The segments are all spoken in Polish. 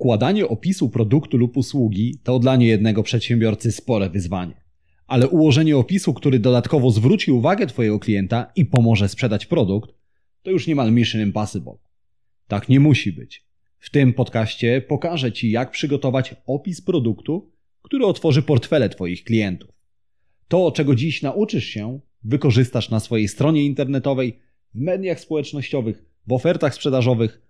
Układanie opisu produktu lub usługi to dla niejednego przedsiębiorcy spore wyzwanie. Ale ułożenie opisu, który dodatkowo zwróci uwagę Twojego klienta i pomoże sprzedać produkt, to już niemal mission impossible. Tak nie musi być. W tym podcaście pokażę Ci, jak przygotować opis produktu, który otworzy portfele Twoich klientów. To, czego dziś nauczysz się, wykorzystasz na swojej stronie internetowej, w mediach społecznościowych, w ofertach sprzedażowych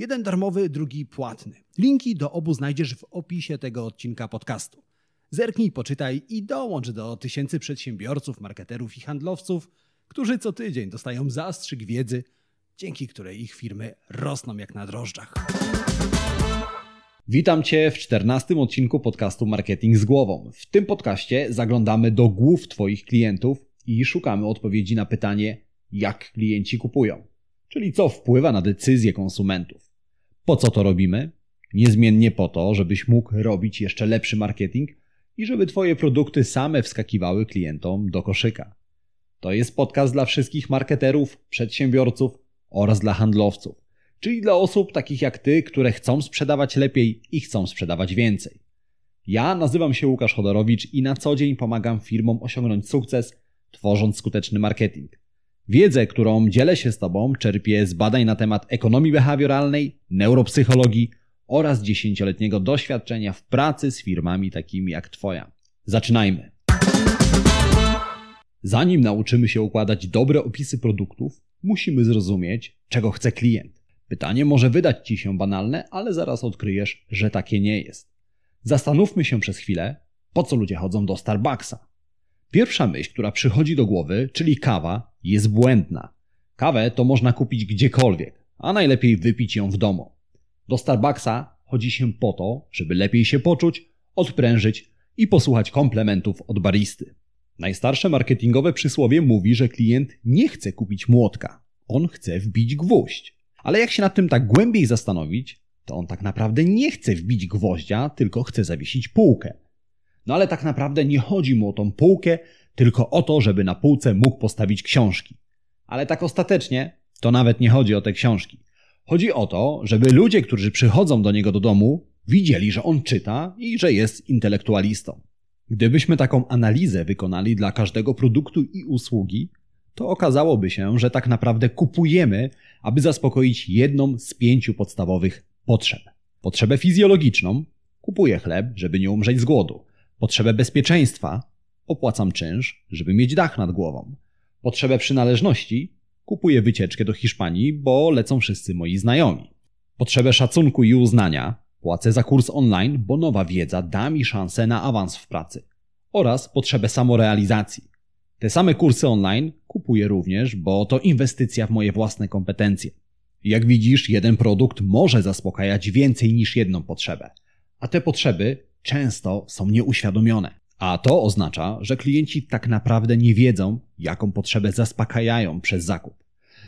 Jeden darmowy, drugi płatny. Linki do obu znajdziesz w opisie tego odcinka podcastu. Zerknij, poczytaj i dołącz do tysięcy przedsiębiorców, marketerów i handlowców, którzy co tydzień dostają zastrzyk wiedzy, dzięki której ich firmy rosną jak na drożdżach. Witam Cię w czternastym odcinku podcastu Marketing z głową. W tym podcaście zaglądamy do głów Twoich klientów i szukamy odpowiedzi na pytanie, jak klienci kupują czyli co wpływa na decyzje konsumentów. Po co to robimy? Niezmiennie po to, żebyś mógł robić jeszcze lepszy marketing i żeby Twoje produkty same wskakiwały klientom do koszyka. To jest podcast dla wszystkich marketerów, przedsiębiorców oraz dla handlowców, czyli dla osób takich jak Ty, które chcą sprzedawać lepiej i chcą sprzedawać więcej. Ja nazywam się Łukasz Chodorowicz i na co dzień pomagam firmom osiągnąć sukces, tworząc skuteczny marketing. Wiedzę, którą dzielę się z Tobą, czerpię z badań na temat ekonomii behawioralnej, neuropsychologii oraz dziesięcioletniego doświadczenia w pracy z firmami takimi jak Twoja. Zaczynajmy! Zanim nauczymy się układać dobre opisy produktów, musimy zrozumieć, czego chce klient. Pytanie może wydać Ci się banalne, ale zaraz odkryjesz, że takie nie jest. Zastanówmy się przez chwilę, po co ludzie chodzą do Starbucksa. Pierwsza myśl, która przychodzi do głowy, czyli kawa, jest błędna. Kawę to można kupić gdziekolwiek, a najlepiej wypić ją w domu. Do Starbucksa chodzi się po to, żeby lepiej się poczuć, odprężyć i posłuchać komplementów od baristy. Najstarsze marketingowe przysłowie mówi, że klient nie chce kupić młotka, on chce wbić gwóźdź. Ale jak się nad tym tak głębiej zastanowić, to on tak naprawdę nie chce wbić gwoździa, tylko chce zawiesić półkę. No ale tak naprawdę nie chodzi mu o tą półkę, tylko o to, żeby na półce mógł postawić książki. Ale tak ostatecznie to nawet nie chodzi o te książki. Chodzi o to, żeby ludzie, którzy przychodzą do niego do domu, widzieli, że on czyta i że jest intelektualistą. Gdybyśmy taką analizę wykonali dla każdego produktu i usługi, to okazałoby się, że tak naprawdę kupujemy, aby zaspokoić jedną z pięciu podstawowych potrzeb. Potrzebę fizjologiczną, kupuję chleb, żeby nie umrzeć z głodu. Potrzebę bezpieczeństwa, opłacam czynsz, żeby mieć dach nad głową. Potrzebę przynależności, kupuję wycieczkę do Hiszpanii, bo lecą wszyscy moi znajomi. Potrzebę szacunku i uznania, płacę za kurs online, bo nowa wiedza da mi szansę na awans w pracy. Oraz potrzebę samorealizacji. Te same kursy online kupuję również, bo to inwestycja w moje własne kompetencje. Jak widzisz, jeden produkt może zaspokajać więcej niż jedną potrzebę, a te potrzeby często są nieuświadomione. A to oznacza, że klienci tak naprawdę nie wiedzą, jaką potrzebę zaspokajają przez zakup.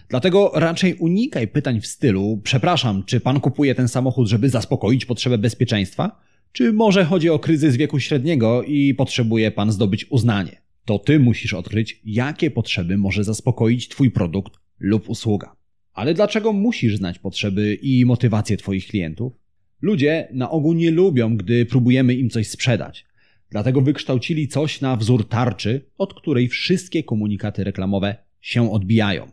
Dlatego raczej unikaj pytań w stylu: Przepraszam, czy pan kupuje ten samochód, żeby zaspokoić potrzebę bezpieczeństwa? Czy może chodzi o kryzys wieku średniego i potrzebuje pan zdobyć uznanie? To ty musisz odkryć, jakie potrzeby może zaspokoić twój produkt lub usługa. Ale dlaczego musisz znać potrzeby i motywacje twoich klientów? Ludzie na ogół nie lubią, gdy próbujemy im coś sprzedać. Dlatego wykształcili coś na wzór tarczy, od której wszystkie komunikaty reklamowe się odbijają.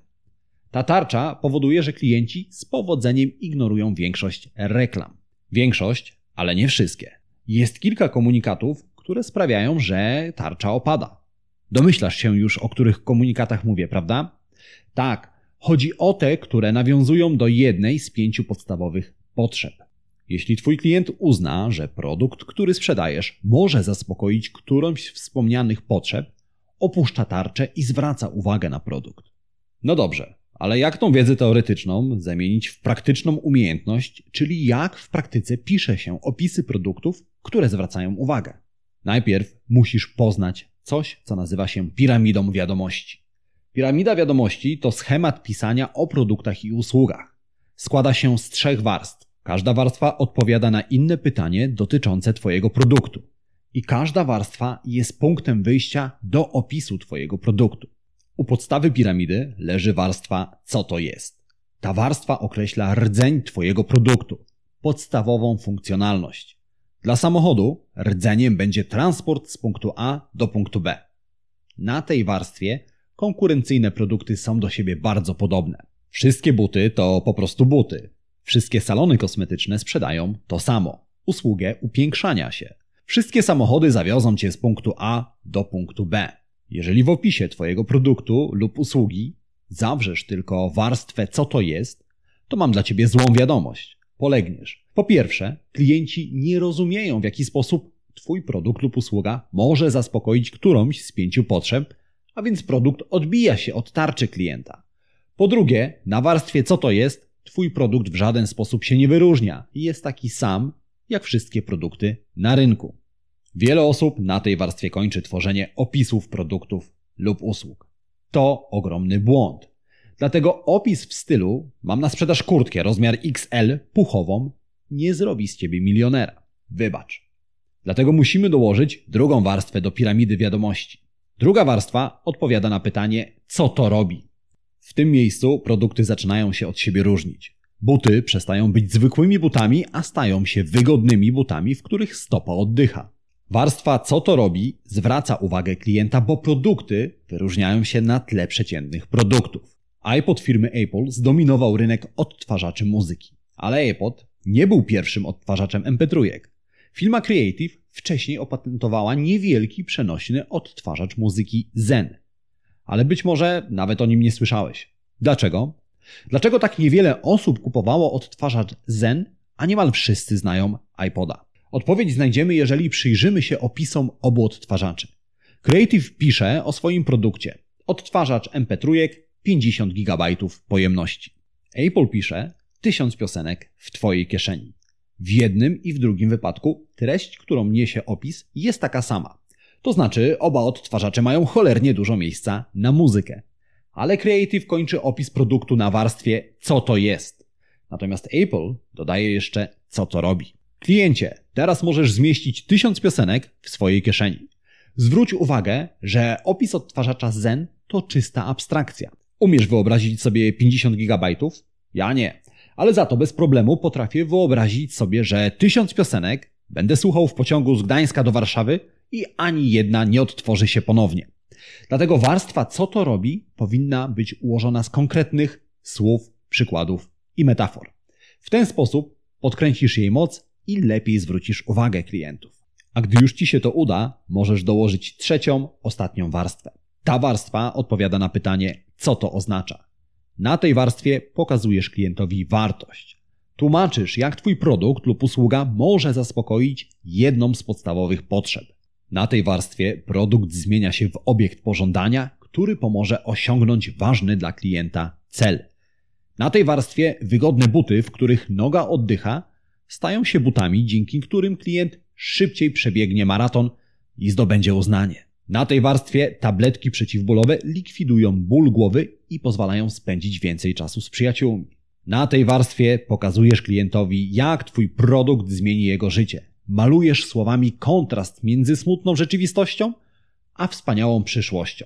Ta tarcza powoduje, że klienci z powodzeniem ignorują większość reklam. Większość, ale nie wszystkie. Jest kilka komunikatów, które sprawiają, że tarcza opada. Domyślasz się już, o których komunikatach mówię, prawda? Tak, chodzi o te, które nawiązują do jednej z pięciu podstawowych potrzeb. Jeśli Twój klient uzna, że produkt, który sprzedajesz, może zaspokoić którąś z wspomnianych potrzeb, opuszcza tarczę i zwraca uwagę na produkt. No dobrze, ale jak tą wiedzę teoretyczną zamienić w praktyczną umiejętność, czyli jak w praktyce pisze się opisy produktów, które zwracają uwagę? Najpierw musisz poznać coś, co nazywa się piramidą wiadomości. Piramida wiadomości to schemat pisania o produktach i usługach. Składa się z trzech warstw. Każda warstwa odpowiada na inne pytanie dotyczące Twojego produktu. I każda warstwa jest punktem wyjścia do opisu Twojego produktu. U podstawy piramidy leży warstwa co to jest. Ta warstwa określa rdzeń Twojego produktu, podstawową funkcjonalność. Dla samochodu rdzeniem będzie transport z punktu A do punktu B. Na tej warstwie konkurencyjne produkty są do siebie bardzo podobne. Wszystkie buty to po prostu buty. Wszystkie salony kosmetyczne sprzedają to samo usługę upiększania się. Wszystkie samochody zawiozą cię z punktu A do punktu B. Jeżeli w opisie Twojego produktu lub usługi zawrzesz tylko warstwę, co to jest, to mam dla Ciebie złą wiadomość. Polegniesz. Po pierwsze, klienci nie rozumieją, w jaki sposób Twój produkt lub usługa może zaspokoić którąś z pięciu potrzeb, a więc produkt odbija się od tarczy klienta. Po drugie, na warstwie co to jest, Twój produkt w żaden sposób się nie wyróżnia i jest taki sam jak wszystkie produkty na rynku. Wiele osób na tej warstwie kończy tworzenie opisów produktów lub usług. To ogromny błąd. Dlatego opis w stylu mam na sprzedaż kurtkę rozmiar XL puchową nie zrobi z ciebie milionera. Wybacz. Dlatego musimy dołożyć drugą warstwę do piramidy wiadomości. Druga warstwa odpowiada na pytanie, co to robi. W tym miejscu produkty zaczynają się od siebie różnić. Buty przestają być zwykłymi butami, a stają się wygodnymi butami, w których stopa oddycha. Warstwa co to robi zwraca uwagę klienta, bo produkty wyróżniają się na tle przeciętnych produktów. iPod firmy Apple zdominował rynek odtwarzaczy muzyki. Ale iPod nie był pierwszym odtwarzaczem MP3. Firma Creative wcześniej opatentowała niewielki przenośny odtwarzacz muzyki Zen. Ale być może nawet o nim nie słyszałeś. Dlaczego? Dlaczego tak niewiele osób kupowało odtwarzacz Zen, a niemal wszyscy znają iPoda? Odpowiedź znajdziemy, jeżeli przyjrzymy się opisom obu odtwarzaczy. Creative pisze o swoim produkcie. Odtwarzacz MP3 50 GB pojemności. Apple pisze 1000 piosenek w Twojej kieszeni. W jednym i w drugim wypadku treść, którą niesie opis, jest taka sama. To znaczy, oba odtwarzacze mają cholernie dużo miejsca na muzykę. Ale Creative kończy opis produktu na warstwie co to jest. Natomiast Apple dodaje jeszcze co to robi. Kliencie, teraz możesz zmieścić tysiąc piosenek w swojej kieszeni. Zwróć uwagę, że opis odtwarzacza Zen to czysta abstrakcja. Umiesz wyobrazić sobie 50 GB? Ja nie. Ale za to bez problemu potrafię wyobrazić sobie, że tysiąc piosenek będę słuchał w pociągu z Gdańska do Warszawy i ani jedna nie odtworzy się ponownie. Dlatego warstwa co to robi powinna być ułożona z konkretnych słów, przykładów i metafor. W ten sposób podkręcisz jej moc i lepiej zwrócisz uwagę klientów. A gdy już Ci się to uda, możesz dołożyć trzecią, ostatnią warstwę. Ta warstwa odpowiada na pytanie, co to oznacza. Na tej warstwie pokazujesz klientowi wartość. Tłumaczysz, jak Twój produkt lub usługa może zaspokoić jedną z podstawowych potrzeb. Na tej warstwie produkt zmienia się w obiekt pożądania, który pomoże osiągnąć ważny dla klienta cel. Na tej warstwie wygodne buty, w których noga oddycha, stają się butami, dzięki którym klient szybciej przebiegnie maraton i zdobędzie uznanie. Na tej warstwie tabletki przeciwbólowe likwidują ból głowy i pozwalają spędzić więcej czasu z przyjaciółmi. Na tej warstwie pokazujesz klientowi, jak Twój produkt zmieni jego życie. Malujesz słowami kontrast między smutną rzeczywistością a wspaniałą przyszłością.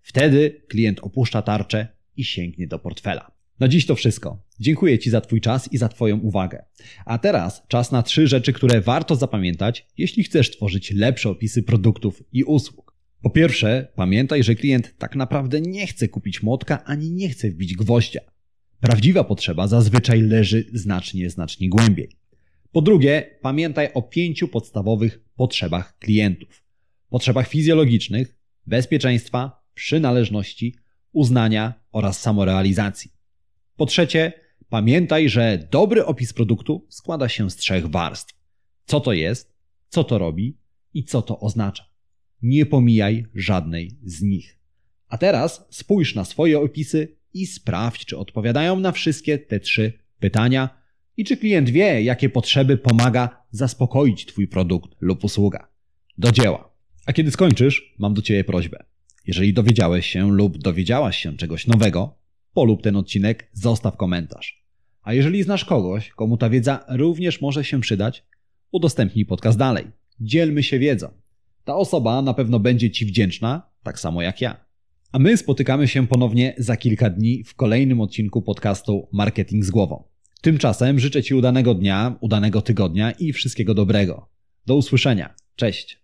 Wtedy klient opuszcza tarczę i sięgnie do portfela. Na dziś to wszystko. Dziękuję Ci za Twój czas i za Twoją uwagę. A teraz czas na trzy rzeczy, które warto zapamiętać, jeśli chcesz tworzyć lepsze opisy produktów i usług. Po pierwsze, pamiętaj, że klient tak naprawdę nie chce kupić młotka ani nie chce wbić gwoździa. Prawdziwa potrzeba zazwyczaj leży znacznie, znacznie głębiej. Po drugie, pamiętaj o pięciu podstawowych potrzebach klientów: potrzebach fizjologicznych, bezpieczeństwa, przynależności, uznania oraz samorealizacji. Po trzecie, pamiętaj, że dobry opis produktu składa się z trzech warstw. Co to jest, co to robi i co to oznacza. Nie pomijaj żadnej z nich. A teraz spójrz na swoje opisy i sprawdź, czy odpowiadają na wszystkie te trzy pytania i czy klient wie, jakie potrzeby pomaga zaspokoić Twój produkt lub usługa. Do dzieła. A kiedy skończysz, mam do Ciebie prośbę. Jeżeli dowiedziałeś się lub dowiedziałaś się czegoś nowego, polub ten odcinek, zostaw komentarz. A jeżeli znasz kogoś, komu ta wiedza również może się przydać, udostępnij podcast dalej. Dzielmy się wiedzą. Ta osoba na pewno będzie Ci wdzięczna, tak samo jak ja. A my spotykamy się ponownie za kilka dni w kolejnym odcinku podcastu Marketing z głową. Tymczasem życzę Ci udanego dnia, udanego tygodnia i wszystkiego dobrego. Do usłyszenia. Cześć.